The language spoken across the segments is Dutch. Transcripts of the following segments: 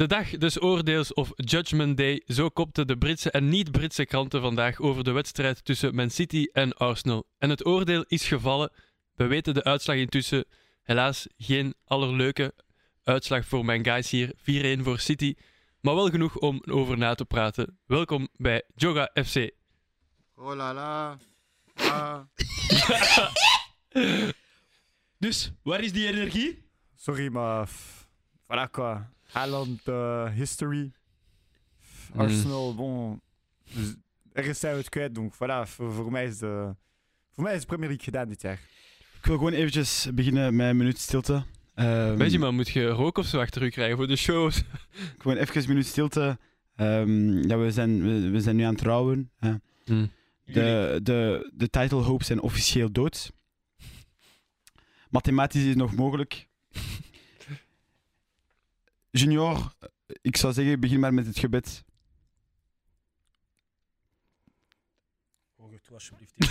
De dag des oordeels of Judgment Day, zo kopten de Britse en niet-Britse kranten vandaag over de wedstrijd tussen Man City en Arsenal. En het oordeel is gevallen. We weten de uitslag intussen. Helaas geen allerleuke uitslag voor mijn guys hier. 4-1 voor City. Maar wel genoeg om over na te praten. Welkom bij Joga FC. Oh la la. Ah. Dus, waar is die energie? Sorry, maar... Voilà quoi. Haaland eh, history. Mm. Arsenal, bon... dus ergens zijn we het kwijt, donc voilà. Voor, voor, mij is de, voor mij is de Premier League gedaan dit jaar. Ik wil gewoon eventjes beginnen met een minuut stilte. Ehm, Benjamin, moet je rook of zo achter u krijgen voor de shows? Gewoon even een minuut stilte. Ehm, ja, we, zijn, we, we zijn nu aan het trouwen. hè. De, de, de title hopes zijn officieel dood. Mathematisch is het nog mogelijk. Junior, ik zou zeggen, begin maar met het gebed. Alsjeblieft.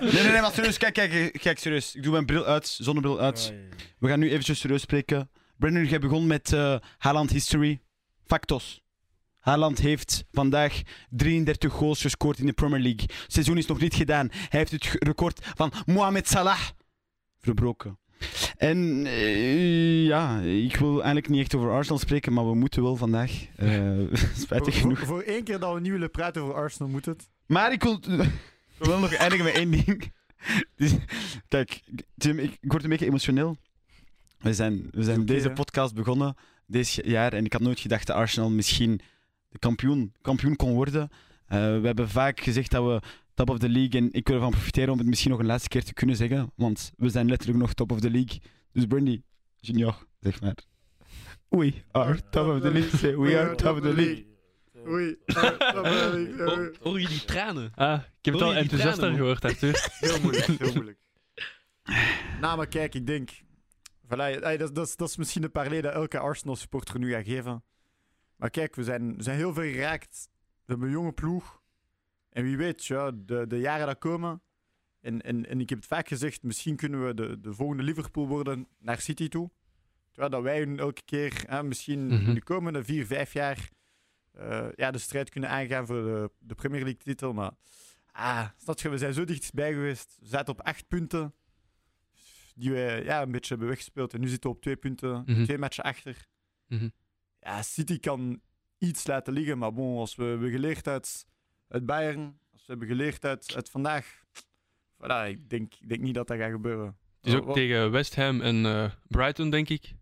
Nee, nee, nee, maar serieus, kijk, kijk, kijk, serieus. Ik doe mijn bril uit, zonnebril uit. We gaan nu eventjes serieus spreken. Brendan, jij begon met eh Haaland History. Factos. Haaland heeft vandaag 33 goals gescoord in de Premier League. Het seizoen is nog niet gedaan. Hij heeft het record van Mohamed Salah verbroken. En eh, ja, ik wil eigenlijk niet echt over Arsenal spreken, maar we moeten wel vandaag. Eh, spijtig genoeg. voor, voor één keer dat we niet willen praten over Arsenal, moet het. Maar ik wil, ik wil nog eindigen met één ding. Dus, kijk, Tim, ik, ik word een beetje emotioneel. We zijn, we zijn deze hè? podcast begonnen dit jaar en ik had nooit gedacht dat Arsenal misschien de kampioen, kampioen kon worden. Eh, we hebben vaak gezegd dat we top of the league en ik wil ervan profiteren om het misschien nog een laatste keer te kunnen zeggen, want we zijn letterlijk nog top of the league. Dus Brandy, junior, zeg maar. We are top of the league. Say, we are top of the league. Oei. Oh, Hoor je die tranen? Ah, ik heb het al enthousiaster tranen, gehoord, Arthur. Heel moeilijk, heel moeilijk. Nou, maar kijk, ik denk... Voilà, ey, dat, dat, is, dat is misschien de parley dat elke Arsenal-supporter nu gaat geven. Maar kijk, we zijn, we zijn heel ver geraakt. We hebben een jonge ploeg. En wie weet, ja, de, de jaren dat komen... En, en, en ik heb het vaak gezegd, misschien kunnen we de, de volgende Liverpool worden naar City toe. Terwijl dat wij hun elke keer, hè, misschien Mhm. in de komende vier, vijf jaar... eh, ja, de strijd kunnen aangaan voor de, de Premier League-titel. Maar ah, je, we zijn zo dichtbij geweest. We zaten op acht punten die we ja, een beetje hebben weggespeeld. En nu zitten we op twee punten, Mhm. twee matchen achter. Mhm. Ja, City kan iets laten liggen, maar bon, als we hebben geleerd uit, uit Bayern, als we hebben geleerd uit, uit vandaag, voilà, ik, denk, ik denk niet dat dat gaat gebeuren. Het is ook Wat- tegen West Ham en eh, Brighton, denk ik.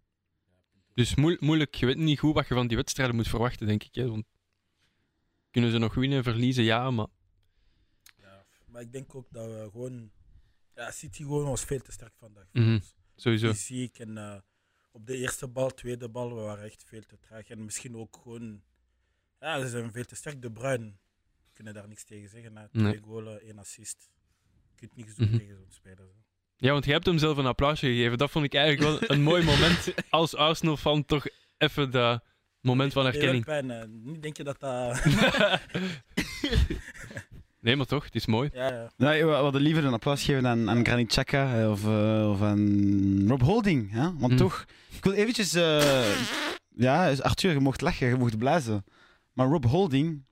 Dus moe- moeilijk. Je weet niet goed wat je van die wedstrijden moet verwachten, denk ik. Hè? Want kunnen ze nog winnen, verliezen? Ja, maar... Ja, maar ik denk ook dat we gewoon... Ja, City gewoon was veel te sterk vandaag. Mhm. Sowieso. Fysiek en eh, op de eerste bal, tweede bal, we waren echt veel te traag. En misschien ook gewoon... Ja, ze zijn veel te sterk. De Bruin kunnen daar niks tegen zeggen. Hè. Twee Nee. één assist. Je kunt niks doen Mhm. tegen zo'n speler. zo. Ja, want je hebt hem zelf een applausje gegeven. Dat vond ik eigenlijk wel een mooi moment als Arsenal-fan. Toch even dat moment van herkenning. pijn. Niet denk je dat dat... Nee, maar toch, het is mooi. ja, ja. Nee, we hadden liever een applaus geven aan, aan Granit Xhaka eh, of, eh, of aan Rob Holding. Hè? Want Mm. toch, ik wil eventjes... eh, ja, Arthur, je mocht lachen, je mocht blazen. Maar Rob Holding...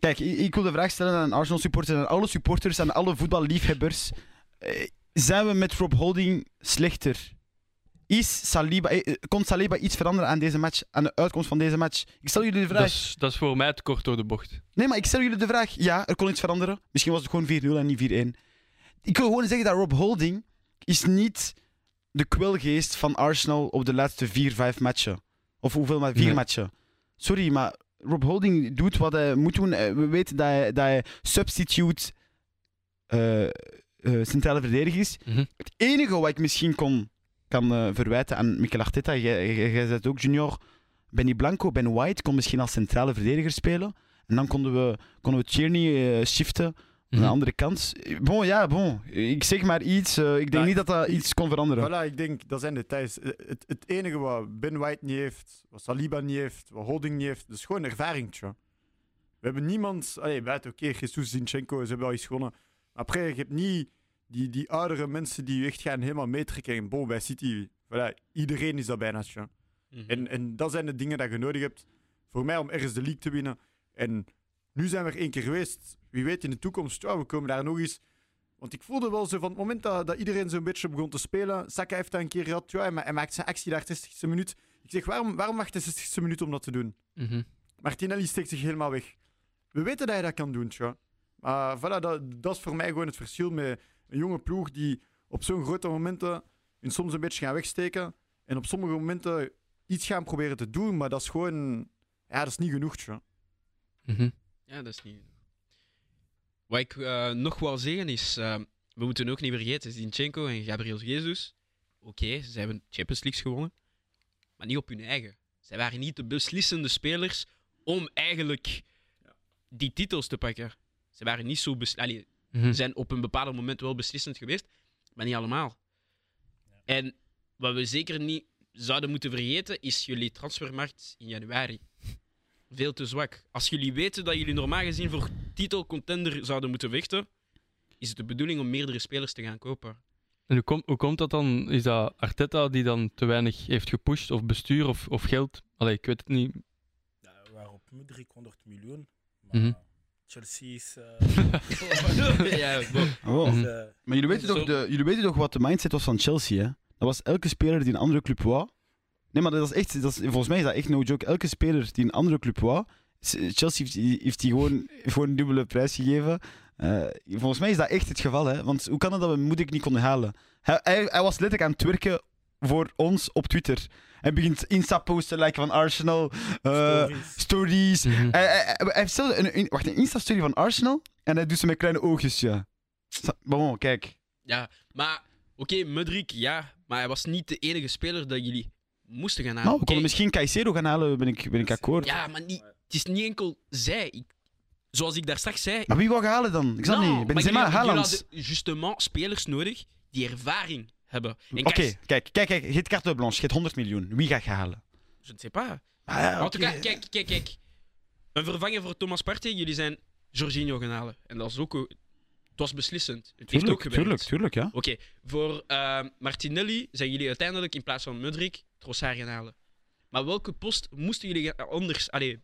Kijk, ik, wil de vraag stellen aan Arsenal supporters, aan alle supporters, aan alle voetballiefhebbers. Eh, zijn we met Rob Holding slechter? Is Saliba, eh, kon Saliba iets veranderen aan deze match, aan de uitkomst van deze match? Ik stel jullie de vraag. Dat is, dat is voor mij te kort door de bocht. Nee, maar ik stel jullie de vraag. Ja, er kon iets veranderen. Misschien was het gewoon 4-0 en niet 4-1. Ik wil gewoon zeggen dat Rob Holding is niet de kwelgeest van Arsenal op de laatste 4-5 matchen. Of hoeveel maar 4 Nee. matchen. Sorry, maar Rob Holding doet wat hij moet doen. Eh, We weten dat hij, dat hij substitute eh, eh, centrale verdediger is. Mhm. Het enige wat ik misschien kon, kan verwijten aan Mikel Arteta, jij, het ook, junior, Benny Blanco, Ben White kon misschien als centrale verdediger spelen. En dan konden we, konden we Tierney shiften aan Mhm. de andere kant. Bon, ja, bon. Ik zeg maar iets. eh, ik denk niet dat dat iets kon veranderen. Voilà, ik denk, dat zijn details. Eh, Het, het enige wat Ben White niet heeft, wat Saliba niet heeft, wat Holding niet heeft, dat is gewoon ervaring. tja. We hebben niemand... Allee, buiten, oké, Jesus, Zinchenko, ze hebben al iets gewonnen. Maar après, je hebt niet die, die oudere mensen die je echt gaan helemaal meetrekken. En Bon, bij City, voilà, iedereen is dat bijna. tja. Mhm. En, en dat zijn de dingen dat je nodig hebt voor mij om ergens de league te winnen. En nu zijn we er één keer geweest. Wie weet in de toekomst, ja, we komen daar nog eens. Want ik voelde wel zo van het moment dat, dat iedereen zo'n beetje begon te spelen. Saka heeft dat een keer gehad. Ja, hij ma- hij maakt zijn actie daar 60ste minuut. Ik zeg, waarom, waarom wacht de 60ste minuut om dat te doen? Mhm. Martinelli steekt zich helemaal weg. We weten dat hij dat kan doen, tja. Maar voilà, dat, dat is voor mij gewoon het verschil met een jonge ploeg die op zo'n grote momenten hun soms een beetje gaan wegsteken. En op sommige momenten iets gaan proberen te doen, maar dat is gewoon... Ja, dat is niet genoeg, tja. Mhm. Ja, dat is niet. Wat ik eh, nog wou zeggen is, eh, we moeten ook niet vergeten, Zinchenko en Gabriel Jesus, oké, ze hebben Champions League gewonnen, maar niet op hun eigen. Zij waren niet de beslissende spelers om eigenlijk die titels te pakken. Ze waren niet zo bes- Allee, Mhm. ze zijn op een bepaald moment wel beslissend geweest, maar niet allemaal. En wat we zeker niet zouden moeten vergeten, is jullie transfermarkt in januari. Veel te zwak. Als jullie weten dat jullie normaal gezien voor titelcontender zouden moeten vechten, is het de bedoeling om meerdere spelers te gaan kopen. En hoe, komt hoe komt dat dan? Is dat Arteta die dan te weinig heeft gepusht? Of bestuur of, of geld? Allee, ik weet het niet. Ja, we waren op Mudrik 100 miljoen. Maar Mhm. Chelsea is. eh, ja. Oh. is, Mhm. eh, Maar jullie weten, toch de, jullie weten toch wat de mindset was van Chelsea, hè? Dat was elke speler die een andere club wou. Nee, maar dat is echt, dat is, volgens mij is dat echt no joke. Elke speler die een andere club wou. Chelsea heeft, die- heeft die gewoon, gewoon een dubbele prijs gegeven. Eh, volgens mij is dat echt het geval, hè? Want hoe kan het dat we Moedig niet konden halen? Hij, hij, hij was letterlijk aan het werken voor ons op Twitter. Hij begint Insta-posten like van Arsenal, eh, stories. stories. Mhm. Hij, hij, hij- hij heeft zelf een, een, wacht, een Insta-story van Arsenal en hij doet ze met kleine oogjes, ja. Bon, kijk. Ja, maar oké, Mudrik, ja, maar hij was niet de enige speler dat jullie moesten gaan halen. Nou, we konden misschien Caicedo gaan halen, ben ik, ben ik akkoord. Ja, maar niet, het is niet enkel zij. Ik, zoals ik daar straks zei. Maar wie wou je halen dan? Ik snap Nou, niet. maar Benzema, Haaland. justement spelers nodig die ervaring hebben. En Oké, kijk, kijk, kijk, carte blanche, je hebt 100 miljoen. Wie ga je halen? Je ne sais pas. Ah, ja, kijk, kijk, kijk. Een vervanger voor Thomas Partey, jullie zijn Jorginho gaan halen. En dat is ook... Het was beslissend. Het heeft ook Tuurlijk, gewerkt. tuurlijk, tuurlijk, ja. Oké, voor eh, Martinelli zijn jullie uiteindelijk in plaats van Mudrik Trossard gaan halen. Maar welke post moesten jullie anders... Allee,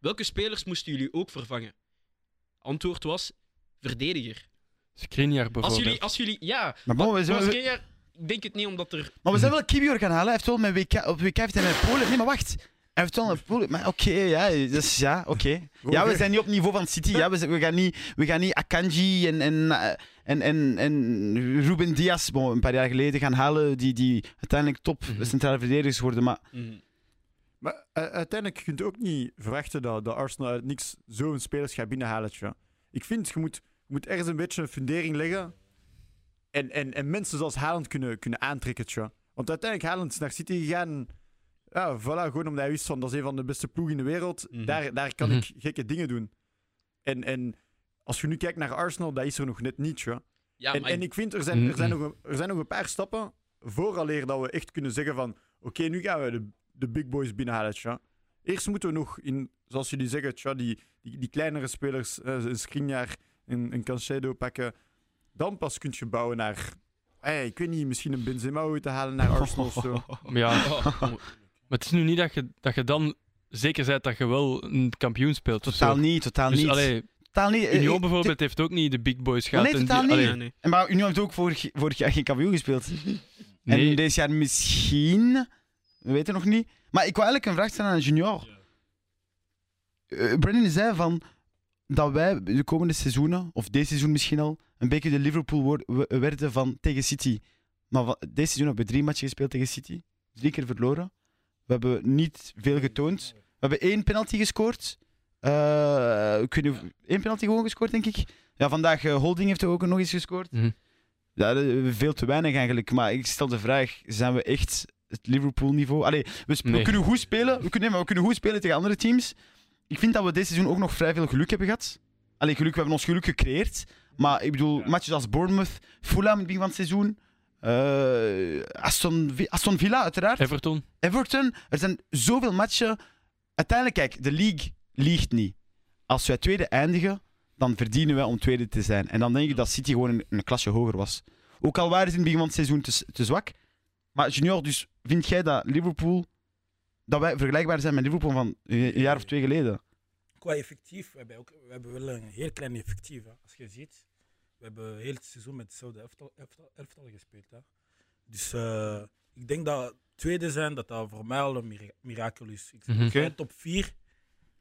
welke spelers moesten jullie ook vervangen? Antwoord was verdediger. Skriniar Als bijvoorbeeld. jullie, als jullie... Ja, Maar bon, we zijn, Skriniar, ik denk het niet omdat er... maar we zijn wel Kibior gaan halen. Hij heeft wel met WK, op WK heeft hij met Polen... Nee, maar wacht. Hij heeft wel met Polen... Maar oké, ja, dus ja, oké. Ja, we zijn niet op niveau van City. Ja, we, zijn- we, gaan, niet, we gaan niet Akanji en, en, eh, en, en, en Ruben Diaz bon, een paar jaar geleden gaan halen, die, die uiteindelijk top Mhm. centrale verdedigers worden. Maar Mhm. Maar eh, uiteindelijk kun je ook niet verwachten dat, dat Arsenal uit niks zo'n spelers gaat binnenhalen. tja. Ik vind, je moet, je moet ergens een beetje een fundering leggen. En, en, en mensen zoals Haaland kunnen, kunnen aantrekken. tja. Want uiteindelijk Haaland is naar City gegaan. Ja, voilà, gewoon omdat hij wist van dat is een van de beste ploegen in de wereld. Mhm. Daar, daar kan Mhm. ik gekke dingen doen. En, en als je nu kijkt naar Arsenal, dat is er nog net niet. Ja, en, maar en ik vind, er zijn, er, zijn Mhm. nog een, er zijn nog een paar stappen vooraleer dat we echt kunnen zeggen van oké, nu gaan we de, de big boys binnenhalen. Tja. Eerst moeten we nog, in, zoals jullie zeggen, tja, die, die, die kleinere spelers, eh, een Skriniar, een, een Cancedo pakken. Dan pas kun je bouwen naar, eh, ik weet niet, misschien een Benzema ooit te halen naar Arsenal of zo. Maar ja, maar het is nu niet dat je, dat je dan zeker bent dat je wel een kampioen speelt. of totaal zo. niet, totaal Dus niet. allee, totaal niet. Union eh, bijvoorbeeld heeft ook niet de big boys gehad. nee, en die- totaal niet. allee, Ja, nee. En Maar Union heeft ook vorig, vorig jaar geen kampioen gespeeld. nee, En dit jaar misschien. We weten nog niet. Maar ik wil eigenlijk een vraag stellen aan Junior. Eh, Brendan zei van dat wij de komende seizoenen, of deze seizoen misschien al, een beetje de Liverpool werden van tegen City. Maar van, deze seizoen hebben we drie matchen gespeeld tegen City. Drie keer verloren. We hebben niet veel getoond. We hebben één penalty gescoord. Eh, ik weet niet, of- één penalty gewoon gescoord, denk ik. Ja, vandaag eh, Holding heeft er ook nog eens gescoord. Mhm. Ja, veel te weinig eigenlijk. Maar ik stel de vraag: zijn we echt het Liverpool-niveau? Allee, we, sp- we Nee. kunnen goed spelen. We kunnen, nee, maar we kunnen goed spelen tegen andere teams. Ik vind dat we dit seizoen ook nog vrij veel geluk hebben gehad. Allee, geluk, we hebben ons geluk gecreëerd. Maar ik bedoel, matches als Bournemouth, Fulham in het begin van het seizoen. eh, Aston, Vi- Aston Villa, uiteraard. Everton. Everton. Er zijn zoveel matchen. Uiteindelijk, kijk, de league liegt niet. Als wij tweede eindigen, dan verdienen wij om tweede te zijn. En dan denk ik dat City gewoon een, een klasje hoger was. Ook al waren ze in het begin van het seizoen te zwak. Maar Junior, dus vind jij dat Liverpool, dat wij vergelijkbaar zijn met Liverpool van een jaar of twee geleden? Qua effectief, we hebben, ook, we hebben wel een heel klein effectief. Hè. Als je ziet, we hebben heel het seizoen met hetzelfde elftal, elftal, elftal gespeeld. Hè. Dus eh, ik denk dat tweede zijn, dat dat voor mij al een mira- mirakel is. Ik zeg Mhm. geen top 4,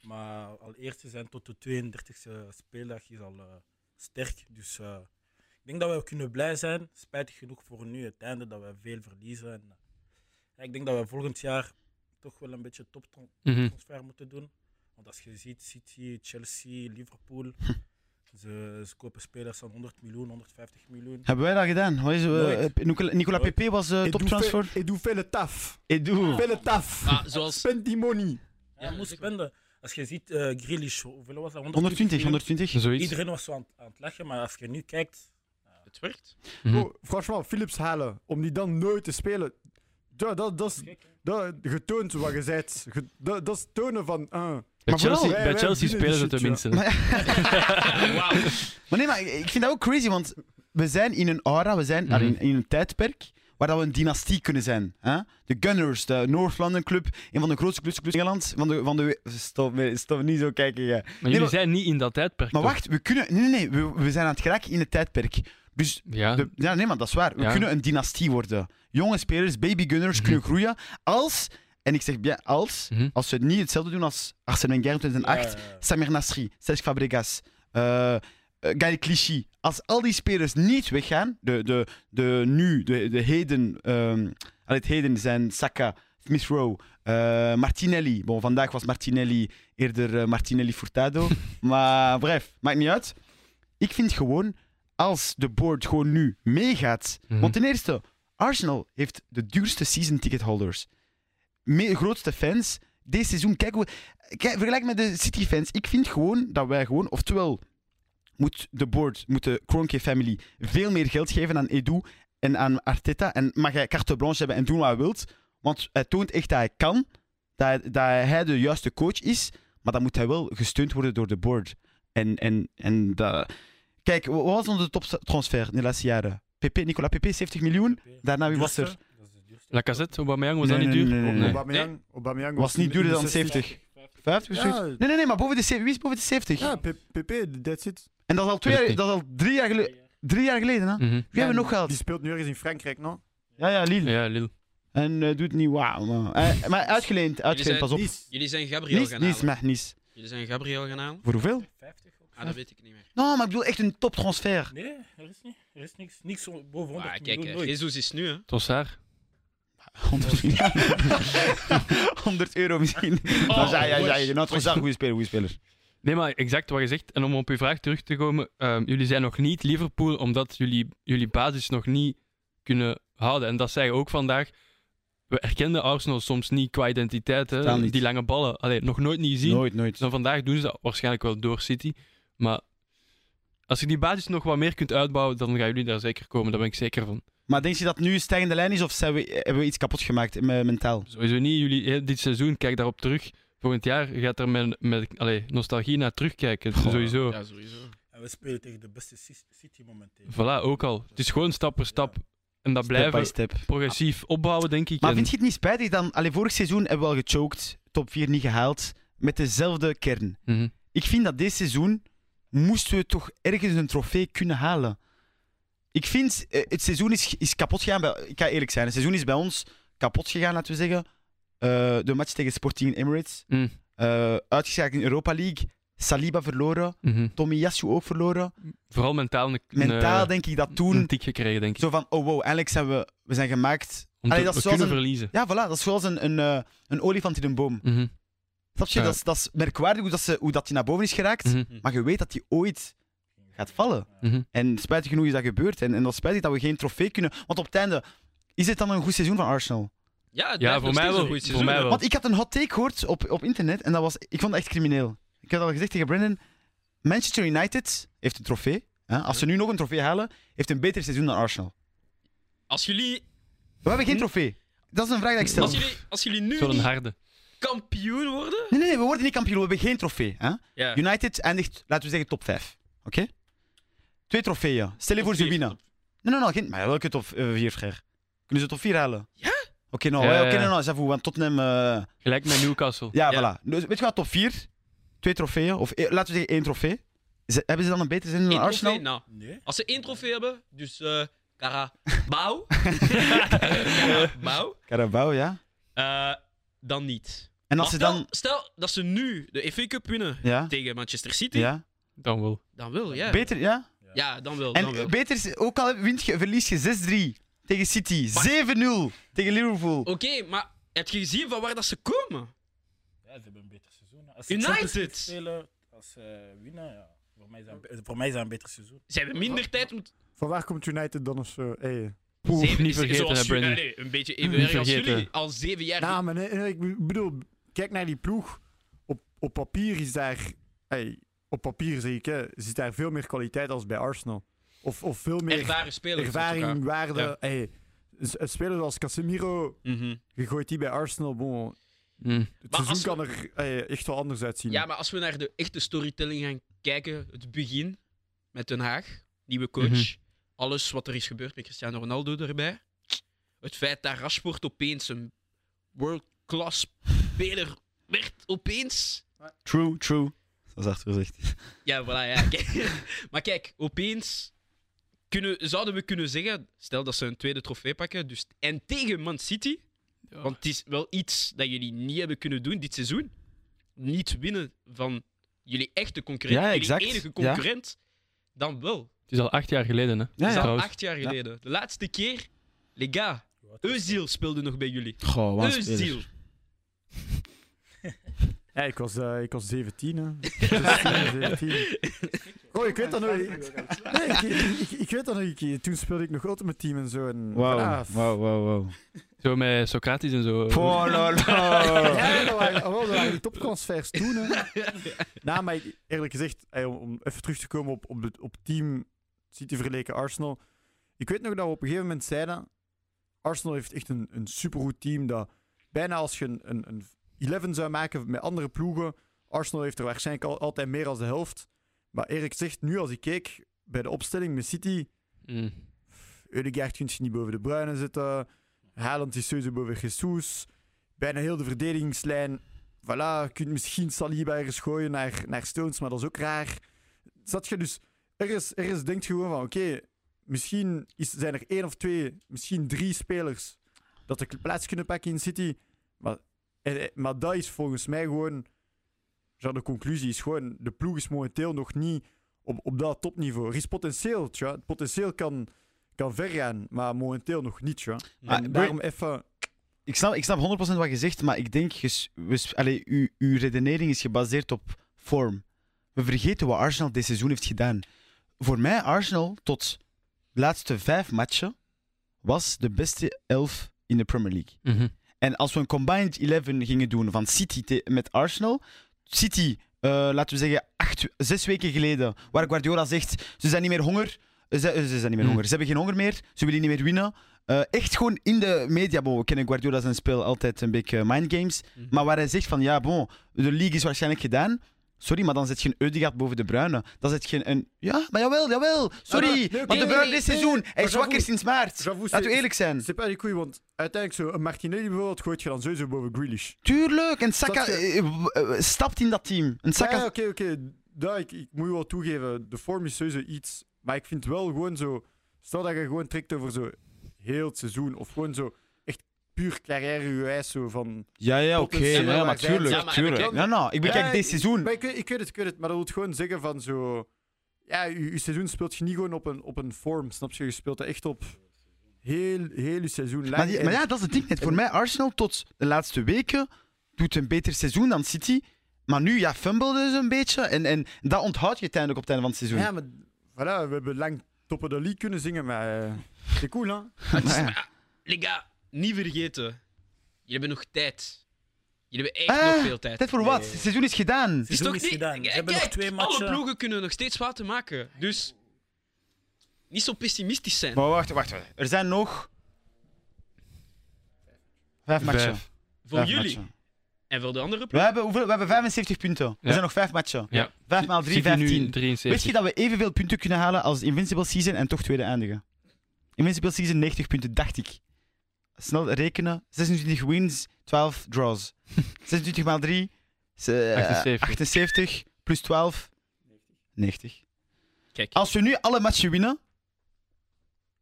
maar al eerste zijn tot de 32e speeldag is al eh, sterk. Dus eh, denk dat we kunnen blij zijn. Spijtig genoeg voor nu, het einde, dat we veel verliezen. En, eh, ik denk dat we volgend jaar toch wel een beetje Mhm. toptransfer moeten doen. Want als je ziet, City, Chelsea, Liverpool, ze, ze kopen spelers van 100 miljoen, 150 miljoen. Hebben wij dat gedaan? Wat is, eh, eh, Nicola, Nicola Nooit. Pepe was Ik doe toptransfer. Ik doe veel taf. Edu. Veel taf. Ah, zoals... Spend die money. Ja, Ja, moest zeker. spenden. Als je ziet, eh Grealish, hoeveel was dat? 120, miljoen. 120. Zoiets. Iedereen was zo aan, aan het lachen, maar als je nu kijkt, Het werkt. Franchement, Philips halen, om die dan nooit te spelen. Dat, dat, dat is dat, getoond wat je zegt. Ge- Dat, dat is tonen van. ah. Bij Maar Chelsea, wij- bij wij Chelsea spelen ze die shit, tenminste. Maar nee, maar ik vind dat ook crazy, want we zijn in een aura, we zijn Mhm. in, in een tijdperk waar dat we een dynastie kunnen zijn. Hè? De Gunners, de North London Club, een van de grootste clubs in Engeland. Van de, van de, stop, stop niet zo kijken. Ja. Maar jullie maar- zijn niet in dat tijdperk. Maar toch? wacht, we kunnen. Nee, nee, nee, we, we zijn aan het geraken in het tijdperk. Dus Ja, de, ja, nee, maar dat is waar. We Ja. kunnen een dynastie worden. Jonge spelers, baby gunners Mhm. kunnen groeien als, en ik zeg bien als, Mhm. als ze niet hetzelfde doen als Arsène Wenger in 2008, Ja, ja, ja. Samir Nasri, Cesc Fabregas, eh uh, Clichy. Als al die spelers niet weggaan, de, de, de nu, de, de heden, ehm, al het heden zijn Saka, Smith Rowe, eh, Martinelli. Bon, vandaag was Martinelli eerder Martinelli Furtado. maar bref, maakt niet uit. Ik vind gewoon, als de board gewoon nu meegaat. Mhm. Want ten eerste, Arsenal heeft de duurste season ticket holders. Me grootste fans. Deze seizoen, kijk, hoe, kijk, vergelijk met de City fans. Ik vind gewoon dat wij gewoon, oftewel moet de board, moet de Kroenke family veel meer geld geven aan Edu en aan Arteta. En mag hij carte blanche hebben en doen wat hij wilt. Want hij toont echt dat hij kan, dat hij, dat hij de juiste coach is. Maar dan moet hij wel gesteund worden door de board. En, en, en dat... Kijk, wat was onze toptransfer in de laatste jaren? PP, Nicolas PP, 70 miljoen. Daarna, wie was er? Duurste. Lacazette, Aubameyang, was Nee, dat niet duur? nee, nee, nee. Aubameyang, Aubameyang Was niet duurder dan 70. 70. 50 of Ja. zoiets? Nee, nee, nee, maar boven de, wie is boven de 70? Ja, PP, that's it. En dat is al, twee jaar, 50. dat is al drie, jaar geleden, drie jaar geleden. Hè? Mhm. Wie hebben we nog Die gehad? speelt nu ergens in Frankrijk, no? Ja, ja, Lille. Ja, Lille. En eh, doet niet wauw. Maar, eh, maar uitgeleend, uitgeleend, pas op. Jullie zijn Gabriel gaan halen. maar nice. Jullie zijn Gabriel gaan halen. Voor hoeveel? 50 ook. Ah, dat weet ik niet meer. Nou, maar ik bedoel echt een toptransfer. Nee, er is niet. Er is niks. Niks zo- boven 100 Maar kijk, miljoen. eh. Jesus is nu, hè. Trossard. 100, 100 euro misschien. Oh, dan zei jij, zei je, nou, goede speler, goede speler. Nee, maar exact wat je zegt. En om op uw vraag terug te komen. ehm, jullie zijn nog niet Liverpool omdat jullie jullie basis nog niet kunnen houden. En dat zei je ook vandaag. We erkenden Arsenal soms niet qua identiteit. Hè? Niet. Die lange ballen. Allee, nog nooit niet gezien. Nooit, nooit. Dan vandaag doen ze dat waarschijnlijk wel door City. Maar als je die basis nog wat meer kunt uitbouwen, dan gaan jullie daar zeker komen. Daar ben ik zeker van. Maar denk je dat nu een stijgende lijn is of zijn we, hebben we iets kapot gemaakt eh, mentaal? Sowieso niet. Jullie, dit seizoen, kijk daarop terug. Volgend jaar gaat er met, met allee, nostalgie naar terugkijken. Goh. Sowieso. Ja, sowieso. En we spelen tegen de beste Ci- City momenteel. Voilà, ook al. Het is gewoon stap per stap. En dat Step by blijven step. progressief opbouwen, denk ik. Maar En- vind je het niet spijtig dan? Allee, vorig seizoen hebben we al gechoked, top 4 niet gehaald, met dezelfde kern. Mhm. Ik vind dat dit seizoen moesten we toch ergens een trofee kunnen halen. Ik vind, eh, het seizoen is, is kapot gegaan. Bij, ik ga eerlijk zijn, het seizoen is bij ons kapot gegaan, laten we zeggen. Eh, de match tegen Sporting Emirates. Mm. Eh uitgeschakeld in Europa League. Saliba verloren. Mhm. Tomiyasu ook verloren. Vooral mentaal een, Mentaal een, denk ik dat een toen tik gekregen, denk ik. zo van, oh wow, eindelijk zijn we, we zijn gemaakt. Om Allee, te, dat we kunnen een- verliezen. Ja, voilà, dat is zoals een, een, een olifant in een boom. Mhm. Snap je? Ja. Dat, is, dat is merkwaardig hoe dat, ze, hoe dat die naar boven is geraakt. Mhm. Maar je weet dat die ooit gaat vallen. Mhm. En spijtig genoeg is dat gebeurd. En, en dat is spijtig dat we geen trofee kunnen. Want op het einde, is het dan een goed seizoen van Arsenal? Ja, het Ja, blijft voor mij wel. een goed Voor seizoen, mij hè. wel. Want ik had een hot take gehoord op, op internet. En dat was, ik vond het echt crimineel. Ik had al gezegd tegen Brendan. Manchester United heeft een trofee. Hè? Als ze nu nog een trofee halen, heeft een beter seizoen dan Arsenal. Als jullie, We hebben geen trofee. Dat is een vraag die ik stel. als jullie, als jullie nu Zo'n niet harde. Kampioen worden... Nee, nee, nee, we worden niet kampioen. We hebben geen trofee. Hè? Ja. United eindigt, laten we zeggen, top 5. Oké? Twee trofeeën. Stel je voor, ze winnen. Nee, nee, nee. Geen, maar welke top 4, frère? Kunnen ze top 4 halen? Ja? Oké, nou, Ja, ja, ja, oké, ja. nou, j'avoue, want Tottenham... eh, Gelijk met Newcastle. ja, Ja. voilà. Dus, weet je wat, top 4, twee trofeeën, of eh, laten we zeggen één trofee. Ze- hebben ze dan een beter zin dan Arsenal? trofee? Nou, Nee? als ze één trofee hebben, dus eh Carabao. Carabao. Carabao, ja. eh, dan niet. En Maar als ze stel, dan... stel dat ze nu de FA Cup winnen Ja, tegen Manchester City, ja. Dan wel. dan wil, ja. Beter, ja. Ja, dan wil. Dan En wil. beter, is- ook al wint je, verlies je 6-3 tegen City, 7-0 tegen Liverpool. Oké, maar heb je gezien van waar dat ze komen? Ja, ze hebben een beter seizoen. Als ze United! Champions League spelen, als ze winnen, ja. Voor mij, zijn, voor mij zijn een beter seizoen. Ze hebben minder tijd om. Van waar komt United dan of zo? Hey. Zeven- niet vergeten, hè, Een beetje even Niet erg als jullie. Al zeven jaar. Nou, maar nee, nee, ik bedoel, kijk naar die ploeg. Op, op papier is daar... Hey, op papier zeg ik, hè, zit daar veel meer kwaliteit als bij Arsenal. Of, of veel meer ervaren spelers. ervaring, waarde. Ja. Hey, een speler als Casemiro, Mhm. je gooit die bij Arsenal. Bon, Mm. het Maar seizoen we- kan er hey, echt wel anders uitzien. Ja, maar als we naar de echte storytelling gaan kijken, het begin met Den Haag, nieuwe coach, Mhm. Alles wat er is gebeurd met Cristiano Ronaldo erbij. Het feit dat Rashford opeens een world-class speler werd, opeens. True, true. Dat is achter gezegd. Ja, voilà, ja. Kijk. maar kijk, opeens kunnen, zouden we kunnen zeggen, stel dat ze een tweede trofee pakken, dus, en tegen Man City, Ja. want het is wel iets dat jullie niet hebben kunnen doen dit seizoen, niet winnen van jullie echte concurrent, Ja, jullie enige Ja. concurrent, dan wel. Het is al acht jaar geleden, hè? Ja, is ja. al Trouwens. acht jaar geleden. De laatste keer, les gars, Özil speelde nog bij jullie. Goh, wat een Özil. speler. Ja, ik was, eh, ik was 17, hè. 16, 17. Oh, ik weet dat nog. Nee, ik, ik, ik, ik weet dat nog. Ik, toen speelde ik nog Ultimate Team en zo. En, Wauw, voilà. wauw, wauw, wauw. Zo met Socrates en zo. Oh, no, no. Ja, dat waren, oh, dat waren die toptransfers toen. Hè. nou, maar ik- eerlijk gezegd, eh, om, om even terug te komen op, op, het, op team City vergeleken Arsenal. Ik weet nog dat we op een gegeven moment zeiden: Arsenal heeft echt een, een supergoed team. Dat bijna als je een, een, een 11 zou maken met andere ploegen, Arsenal heeft er waarschijnlijk al, altijd meer dan de helft. Maar eerlijk gezegd, nu als ik keek bij de opstelling met City, Mm. Kunt je niet boven de Bruyne zitten. Haaland is sowieso boven Jesus. Bijna heel de verdedigingslijn. Voilà, je kunt misschien Saliba ergens gooien naar, naar Stones, maar dat is ook raar. Zat je dus... Ergens, ergens denkt je gewoon van, oké, misschien is, zijn er één of twee, misschien drie spelers dat de plaats kunnen pakken in City. Maar, maar dat is volgens mij gewoon... Ja, de conclusie is gewoon, de ploeg is momenteel nog niet op, op dat topniveau. Er is potentieel, tja. Het potentieel kan, kan ver gaan, maar momenteel nog niet, tja. Maar En daarom even... Ik snap, ik snap 100% wat je zegt, maar ik denk, je we allee, uw, uw redenering is gebaseerd op vorm. We vergeten wat Arsenal dit seizoen heeft gedaan. Voor mij, Arsenal, tot de laatste vijf matchen, was de beste elf in de Premier League. Mhm. En als we een combined 11 gingen doen van City met Arsenal. City, eh, laten we zeggen, acht, zes weken geleden, waar Guardiola zegt: ze zijn niet meer honger. Ze, ze zijn niet meer Hmm. honger. Ze hebben geen honger meer. Ze willen niet meer winnen. Eh, echt gewoon in de media. Bon, we kennen Guardiola zijn spel altijd een beetje mindgames. Mhm. Maar waar hij zegt van ja, bon, de league is waarschijnlijk gedaan. Sorry, maar dan zet je een Eudegaard boven de Bruyne. Dan zet je een... Ja, maar jawel, jawel. Sorry, Ah, nee, want nee, de Bruyne dit seizoen, hij is wakker j'avoue- sinds maart. Laten we eerlijk zijn. C'est pas koei, want uiteindelijk zo een Martinelli bijvoorbeeld gooit je dan sowieso boven Grealish. Tuurlijk, en Saka je- eh, eh, stapt in dat team. En Saka... Ja, oké, oké. Ik, ik moet je wel toegeven, de vorm is sowieso iets. Maar ik vind wel gewoon zo... Stel dat je gewoon trekt over zo heel het seizoen, of gewoon zo puur carrière-gewijs, zo van... Ja, ja, oké. Ja, maar tuurlijk, Ja, maar tuurlijk. heb ik- Nou, nou, ik bekijk Ja, dit ik- seizoen. Maar ik, weet- ik weet het, ik weet het, maar dat wil gewoon zeggen van zo... Ja, je, je seizoen speelt je niet gewoon op een, op een vorm, snap je? Je speelt dat echt op heel, heel je seizoen lang. Maar, die- En- maar ja, dat is het ding net. Voor mij, Arsenal tot de laatste weken doet een beter seizoen dan City. Maar nu, ja, fumble dus een beetje. En, en dat onthoudt je uiteindelijk op het einde van het seizoen. Ja, maar voilà, we hebben lang toppen de league kunnen zingen, maar uh, c'est cool, hè? Ja. les gars, niet vergeten. Jullie hebben nog tijd. Jullie hebben echt Ah, nog veel tijd. Tijd voor wat? Het seizoen is gedaan. Het is seizoen toch is niet... gedaan. Ze hebben nog twee alle matchen. ploegen kunnen nog steeds fouten maken. Dus niet zo pessimistisch zijn. Maar wacht, wacht, wacht. Er zijn nog... Vijf matchen. Vijf. voor Vijf jullie matchen. en voor de andere We hebben, hoeveel? we hebben 75 punten. Er Ja. zijn nog vijf matchen. Ja. Vijf maal drie, City nu 15. 73. Weet je dat we evenveel punten kunnen halen als Invincible Season en toch tweede eindigen? Invincible Season 90 punten, dacht ik. Snel rekenen. 26 wins, 12 draws. 26 maal 3, eh, 78. 78, plus 12, 90. Kijk, Als we nu alle matchen winnen,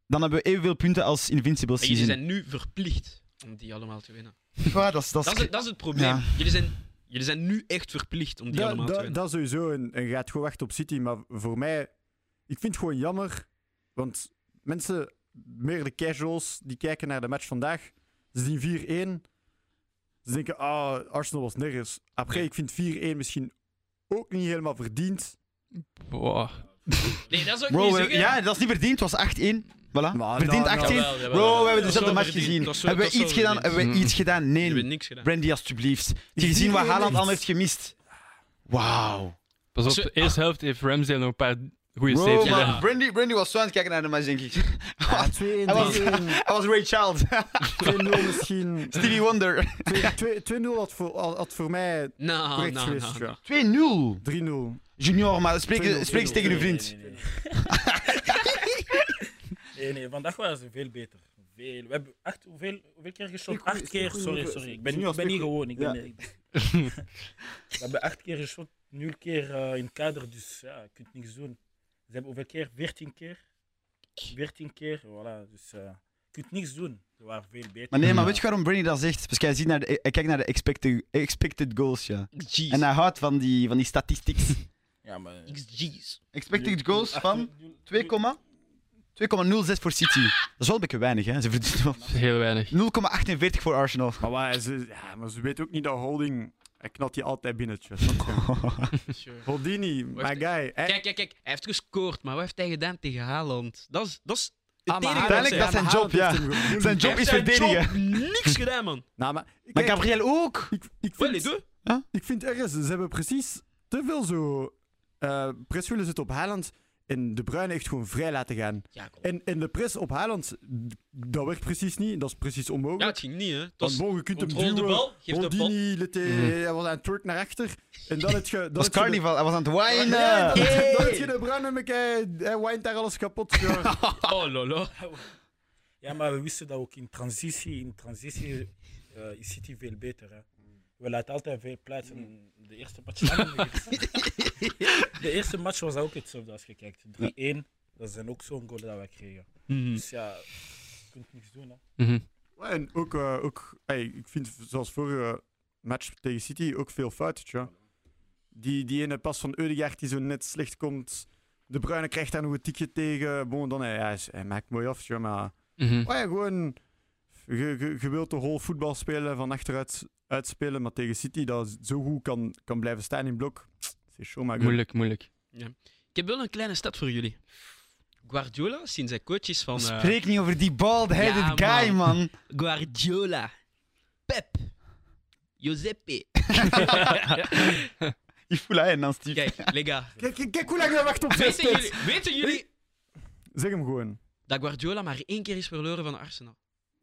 dan hebben we evenveel punten als Invincible en jullie Season. zijn nu verplicht om die allemaal te winnen. Ja, dat is, dat is- Dat is, het, dat is het probleem. Ja. Jullie, zijn, jullie zijn nu echt verplicht om die allemaal te winnen. dat sowieso. En, gaat gewoon wachten op City. Maar voor mij, ik vind het gewoon jammer. Want mensen, meer de casuals, die kijken naar de match vandaag. Ze zien 4-1. Ze denken, ah, Arsenal was nergens. Après, Nee. ik vind 4-1 misschien ook niet helemaal verdiend. Wow. Nee, dat is ook Bro, niet we- zeggen. ja, dat is niet verdiend. Het was 8-1. Voilà. Maar verdiend nou, 18. Jawel, jawel, Bro, we hebben dezelfde match verdiend. gezien. Hebben we iets gedaan? Hebben we verdiend. iets gedaan? Nee. niks gedaan. Brandy, alstublieft. Heb je gezien wat Haaland al heeft gemist? Wauw. Pas op, de eerste helft heeft Ramsdale nog een paar goede Bro, saves Ja. maar gedaan. Brandy, Brandy was zo aan het kijken naar de match, denk ik. Ja, 2-1, Hij was, 3-1, hij was Ray Child. 2-0 misschien. Stevie Wonder. 2 2-0 had voor, had voor mij Nou, correct nou, geweest. nou, nou. 2-0. 3-0. Junior, maar spreek, 2-0, spreek eens tegen uw vriend. Nee, nee, nee. nee, nee, vandaag waren ze veel beter. Veel. We hebben acht, hoeveel, hoeveel keer geschot? Spreek goed, Acht keer, sorry, jongen. sorry. Ik ben, Junior, ik ben spreek gewoon. Ik ben, Ja. ik- we hebben acht keer geschot, nul keer eh, in het kader, dus ja, je kunt niks doen. Ze hebben hoeveel keer? 14 keer. 14 keer, voilà. Dus eh, je kunt niks doen. Ze waren veel beter. Maar nee, maar weet je waarom Brandy dat zegt? Dus hij, ziet naar de, hij kijkt naar de expected, expected goals, ja. XG's. En hij houdt van die, van die statistics. Ja, maar... XG's. Expected goals van 2,06 voor City. Dat is wel een beetje weinig, hè. Ze verdienen wel Heel weinig. 0,48 voor Arsenal. Maar, ze, ja, maar ze weet ook niet dat Holding... Hij knalt die altijd je? Sure. Holdini, Wat my heeft- guy. Hij- Kijk, kijk, kijk. Hij heeft gescoord, maar wat heeft hij gedaan tegen Haaland? Dat is, dat is Ah, maar Uiteindelijk, dat is zijn job, hem Zijn job is verdedigen. niks gedaan, man. Nou, maar, Gabriel ook. ik, ik, Wel, vind, ik vind ergens, ze hebben precies te veel zo... eh press willen zitten op Haaland. En De Bruyne heeft gewoon vrij laten gaan. Ja. En, en de press op Haaland, dat werkt precies niet. Dat is precies Ja, onmogelijk. het ging niet, hè. Het Want je kunt hem de bal, geef de bal. Hij- was aan het turk naar achter. En dan je... Dan Dat was je de- carnaval. Hij was aan het Ja, whinen. dan, Hey. dan heb je de Bruyne met hij, hij wijnt daar alles kapot. Ja. Oh, lolo. Ja, maar we wisten dat ook in transitie. In transitie eh, is City veel beter. Hè. We laten altijd veel plaats. En de eerste match. de eerste match was ook hetzelfde als je kijkt. 3-1. Dat zijn ook zo'n goal dat we kregen. Mhm. Dus ja, je kunt niks doen. Hè. Mhm. En ook, eh, ook hey, ik vind zoals vorige match tegen City ook veel foutjes. Ja. Die, die ene pas van Eudegaard die zo net slecht komt. De Bruyne krijgt daar nog een tikje tegen. Bon, dan, eh, hij maakt mooi af. Ja, maar Mhm. oh ja, gewoon... Je, je, je wilt de whole voetbal spelen, van achteruit uitspelen. Maar tegen City, dat zo goed kan, kan blijven staan in blok. Maar Moeilijk, moeilijk. Ik heb wel een kleine stad voor jullie. Guardiola, sinds hij coach is van... eh, Spreek niet over die bald-headed Ja, guy, man. Guardiola. Pep. Giuseppe. Je voelt hij en dan Steve. Kijk, lega. Kijk, kijk, kijk hoe lang hij wacht op zijn Weten jullie, weten jullie Zeg hem gewoon. dat Guardiola maar één keer is verloren van Arsenal?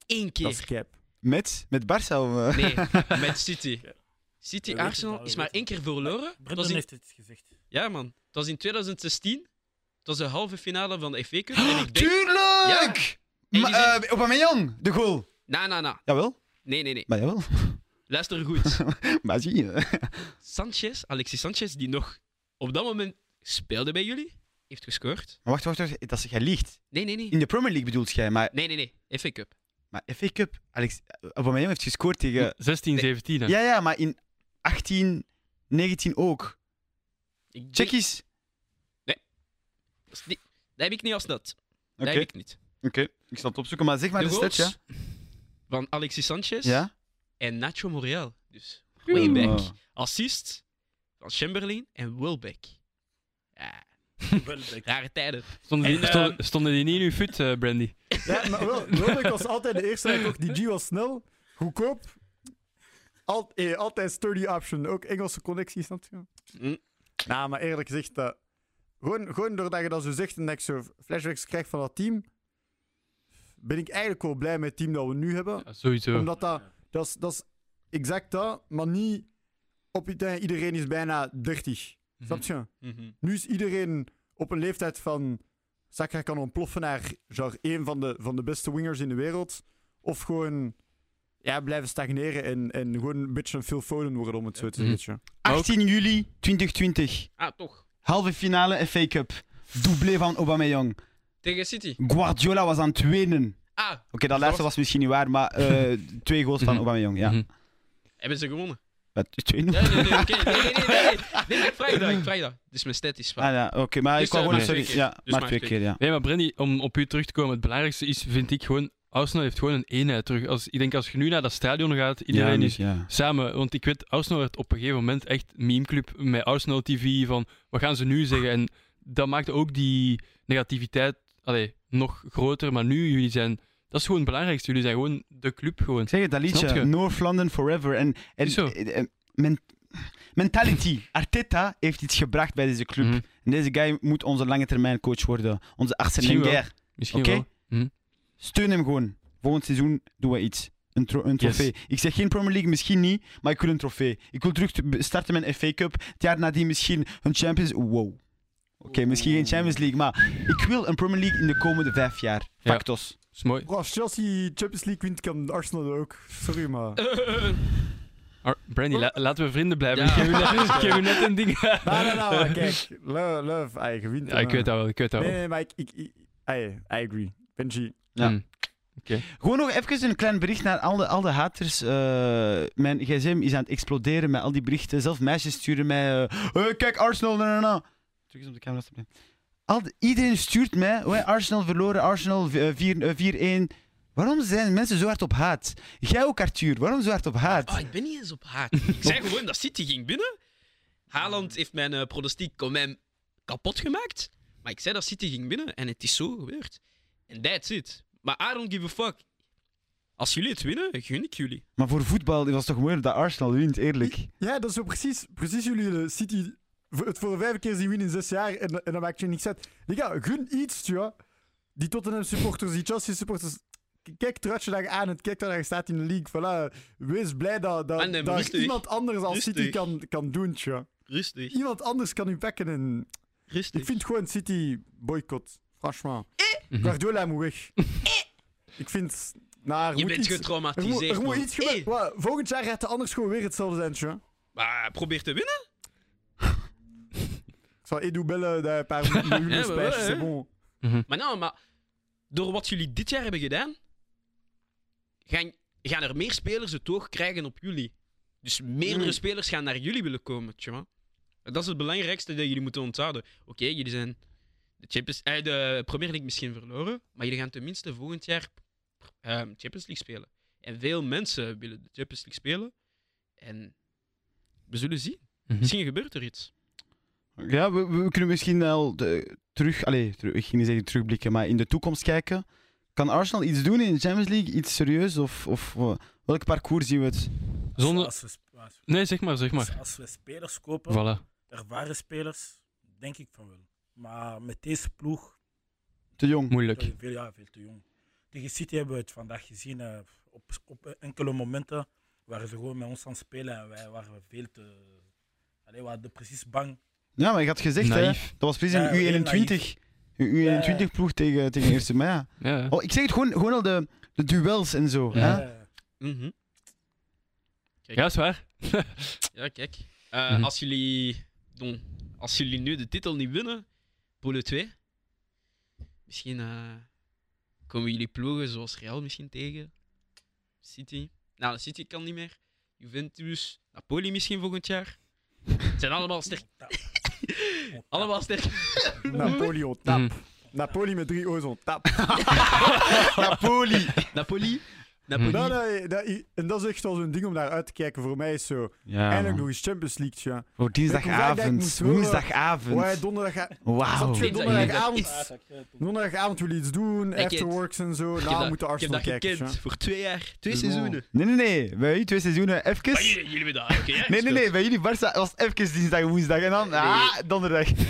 Eén Dat is keer. cap. Met? Met Barça? Of, eh? Nee, met City. City, Arsenal is maar één keer verloren. Brendan in, heeft het gezegd. ja, man. Het was in 2016. Het was de halve finale van de FA Cup. En ik denk... Tuurlijk! En Ma- die zei- eh, Aubameyang, de goal. Na, na, na. Jawel. Nee, nee, nee. Maar jawel. Luister goed. Maar zie je. Sanchez, Alexis Sanchez, die nog op dat moment speelde bij jullie, heeft gescoord. Maar wacht, wacht, wacht. Dat is, jij liegt. Nee, nee, nee. In de Premier League bedoelt jij, maar, Nee, nee, nee. FA Cup. Maar FA Cup, Alex, Aubameyang heeft gescoord tegen... 16, 17. hè. Ja, ja, maar in 18, 19 ook. Ik denk- Check eens. Dat, is niet- dat heb ik niet als dat. Dat heb ik niet. oké. Ik zal het opzoeken, maar zeg maar de de stats, ja? van Alexis Sanchez Ja? en Nacho Monreal. Dus way back. Oh. Assist van Chamberlain en Wilbeck. Ja, rare tijden. Stonden, die, En, stonden, ehm, stonden die niet in uw fut, eh, Brandy? Ja, maar wel, Wilbeck was altijd de eerste. Ook die G was snel, goedkoop. Al, eh, altijd sturdy option. Ook Engelse connecties natuurlijk. Mm. Nou, maar eerlijk gezegd, dat, gewoon, gewoon doordat je dat zo zegt en dat ik zo flashbacks krijg van dat team, ben ik eigenlijk wel blij met het team dat we nu hebben. Ja, sowieso. Omdat dat, dat, is, dat is exact dat, maar niet op het einde, iedereen is bijna 30. Snap je? Mhm. Nu is iedereen op een leeftijd van. Saka kan ontploffen naar genre, een van de, van de beste wingers in de wereld. Of gewoon ja, blijven stagneren en, en gewoon een beetje een Phil Foden worden, om het zo te Mhm. zeggen. 18 juli 2020. Ah, toch. Halve finale FA Cup. Doublé van Aubameyang. Tegen City. Guardiola was aan het wenen. Ah, Oké, dat laatste was misschien niet waar, maar eh, twee goals van Mhm. Aubameyang, ja. Mhm. hebben ze gewonnen? Wat, 2-0? Nee, nee, nee, oké. Nee, nee, nee, nee, nee. Nee, maar ik vraag dat, ik vraag dat. Dit is mijn statisch Ah ja, oké, maar Dus, ik wou eh, gewoon... Sorry, keer. ja, Dus maar twee keer, ja. Nee, maar Brandy, om op u terug te komen, het belangrijkste is, vind ik gewoon, Arsenal heeft gewoon een eenheid terug. Als, ik denk als je nu naar dat stadion gaat, iedereen ja, is ja. samen. Want ik weet, Arsenal werd op een gegeven moment echt memeclub met Arsenal TV van, wat gaan ze nu zeggen? En dat maakte ook die negativiteit allee, nog groter. Maar nu, jullie zijn, dat is gewoon het belangrijkste. Jullie zijn gewoon de club gewoon. Ik zeg dat liedje, je? North London Forever. En, en, eh, eh, men- mentality. Arteta heeft iets gebracht bij deze club. Mhm. En deze guy moet onze lange termijn coach worden. Onze Arsene. Wenger. Misschien Oké. wel. Steun hem gewoon. Volgend seizoen doen we iets. Een, tro- een trofee. Ik zeg geen Premier League, misschien niet, maar ik wil een trofee. Ik wil terug te- starten met een FA Cup. Het jaar nadien misschien een Champions Wow. Oké, misschien geen Champions League, maar ik wil een Premier League in de komende vijf jaar. Ja. Factos. Is mooi. Bro, als Chelsea Champions League wint, kan Arsenal ook. Sorry, maar... Ar- Brandy, la- laten we vrienden blijven. Ja. Ik geef u net, een ding. Nee, nee, nee, maar kijk. Love, love ay, je wint. Ja, ik weet dat wel. Ik weet dat Nee, wel. nee, maar ik... ik, ik ay, I agree. Benji. Ja. Mm. Gewoon nog even een klein bericht naar al de, al de haters. Eh, mijn gsm is aan het exploderen met al die berichten. Zelf meisjes sturen mij... eh, eh, kijk, Arsenal, na, na, na. Druk eens op de camera. alsjeblieft. Al de- iedereen stuurt mij... Oh, Arsenal verloren, Arsenal eh, vier- eh, 4-1. Waarom zijn mensen zo hard op haat? Jij ook, Arthur. Waarom zo hard op haat? Ah, ik ben niet eens op haat. Ik zei gewoon dat City ging binnen. Haaland heeft mijn uh, pronostiek hem kapot gemaakt. Maar ik zei dat City ging binnen en het is zo gebeurd. En that's it. Maar I don't give a fuck. Als jullie het winnen, gun ik jullie. Maar voor voetbal was het toch mooier dat Arsenal wint, eerlijk. Ja, dat is zo precies, precies jullie de City het voor de vijfde keer zien winnen in zes jaar en, en dan maakt je niks uit. Liga, gun iets, ja. Die Tottenham supporters, die Chelsea supporters. Kijk truitje je aan het kijk je staat in de league. Voilà. Wees blij dat, dat, En, eh, dat rustig. iemand anders als City kan, kan doen, tja. Rustig. Iemand anders kan u pakken en... Rustig. Ik vind gewoon City boycott. Franchement. Mhm. Guardiola moet weg. Ik vind... Nou, er Je bent iets, er getraumatiseerd, moet, er moet iets Wat, Volgend jaar gaat de anders gewoon weer hetzelfde zijn, tja. maar probeer te winnen. Dat een paar miljoen Ja, c'est bon. Mhm. Maar nou, maar door wat jullie dit jaar hebben gedaan, gaan, gaan er meer spelers het oog krijgen op jullie. Dus meerdere Mm. spelers gaan naar jullie willen komen. Dat is het belangrijkste dat jullie moeten onthouden. Oké, jullie zijn de, Champions, eh, de Premier League misschien verloren, maar jullie gaan tenminste volgend jaar ehm, Champions League spelen. En veel mensen willen de Champions League spelen. En we zullen zien. Mhm. Misschien gebeurt er iets. Ja, we, we kunnen misschien wel de- terug, allez, terug, ik ging niet zeggen terugblikken, maar in de toekomst kijken. Kan Arsenal iets doen in de Champions League? Iets serieus? Of, of eh, welk parcours zien we het? Zonder... Als we, Nee, zeg maar, zeg maar. als, als we spelers kopen, Voilà. ervaren spelers, denk ik van wel. Maar met deze ploeg, Te jong. Moeilijk. veel, ja, veel te jong. Tegen City hebben we het vandaag gezien. eh, op, op enkele momenten waren ze gewoon met ons aan het spelen en wij waren veel te. Allee, we hadden precies bang. Ja, maar je had gezegd, hè, Naïef. dat was precies Ja, heel een U21. naïef. Een U21-ploeg tegen, tegen eerste mei. ja. Ja, ja. Oh, ik zeg het gewoon, gewoon al de, de duels en zo. Ja. Hè? Eh, Mhm. ja, is waar. Ja, kijk. Eh, Mhm. als, jullie, don, als jullie nu de titel niet winnen, Polo 2, misschien eh, komen jullie ploegen zoals Real misschien tegen. City. Nou, City kan niet meer. Juventus, Napoli misschien volgend jaar. Het zijn allemaal sterk. allemaal sterk. Napoleon, tap. Mhm. Napoli met drie O's on tap. Napoli. Napoli. Napoli. Nou, nee, dat, en dat is echt wel zo'n ding om naar uit te kijken. Voor mij is zo. Ja, Eindelijk nog eens Champions League, ja. Voor ik dinsdagavond. Woensdagavond. Wauw. Dinsdag- donderdagavond, donderdagavond wil je iets doen, afterworks en zo. Nou, dat- moeten ik heb Arsenal dat kijken. gekend ja. voor twee jaar. Twee Dus seizoenen. Nee, nee, nee. Bij jullie twee seizoenen even. Maar jullie, jullie hebben dat Nee, nee, nee. Bij jullie Barça was even dinsdag, woensdag en dan ah, donderdag.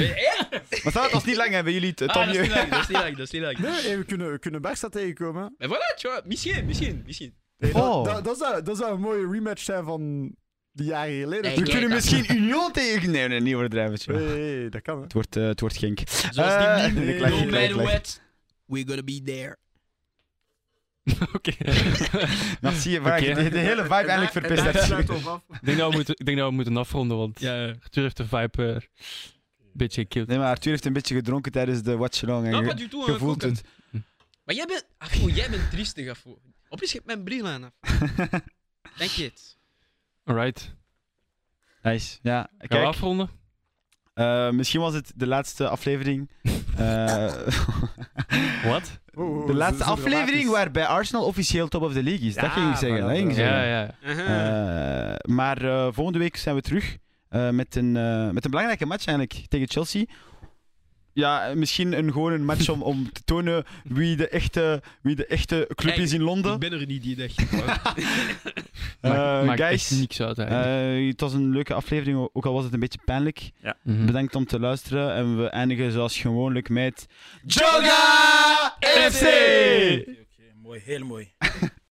Maar dat was niet lang, hè. Bij jullie het Ah, dat is niet lang, dat is niet lang. Nee, we kunnen, we kunnen Barça tegenkomen. Maar voilà, tja, misschien, misschien, dat, Oh. dat, dat, zou, dat zou een mooie rematch zijn van die jaren geleden. We kunnen dat- misschien Union tegen. Nee, nee, niet overdrijven. hey, dat kan. Hè. Het wordt, eh, het wordt Genk. Zoals Eh, die meme, no matter lach. what, we're gonna be there. Oké. Merci, voilà, Oké. de, de hele vibe eigenlijk verpest. dat. af. ik, denk dat we moeten, ik denk dat we moeten afronden, want Ja, Arthur heeft de vibe eh, een beetje gekillt. Nee, maar Arthur heeft een beetje gedronken tijdens de watch-along. En Nou, je, je je voelt het. Maar jij bent... Afo, jij bent triestig, Afo. Opeens je hebt mijn bril aan, af. Denk je het? Alright. Nice. Ja, Gaan we kijk. afronden? eh, misschien was het de laatste aflevering. Eh, Wat? De laatste aflevering waarbij Arsenal officieel top of the league is. dat Ja, ging ik zeggen. voilà, dat ging ik voilà. zeggen. Ja, ja. Aha. Eh, maar eh, volgende week zijn we terug eh, met, een, eh, met een belangrijke match eigenlijk tegen Chelsea. Ja, misschien een, gewoon een match om, om te tonen wie de echte, wie de echte club is in Londen. Ik ben er niet die dag. Eh, maakt guys, echt niks uit eh, het was een leuke aflevering, ook al was het een beetje pijnlijk. Mhm. Bedankt om te luisteren en we eindigen zoals gewoonlijk met Joga FC! Oké, oké, mooi, heel mooi.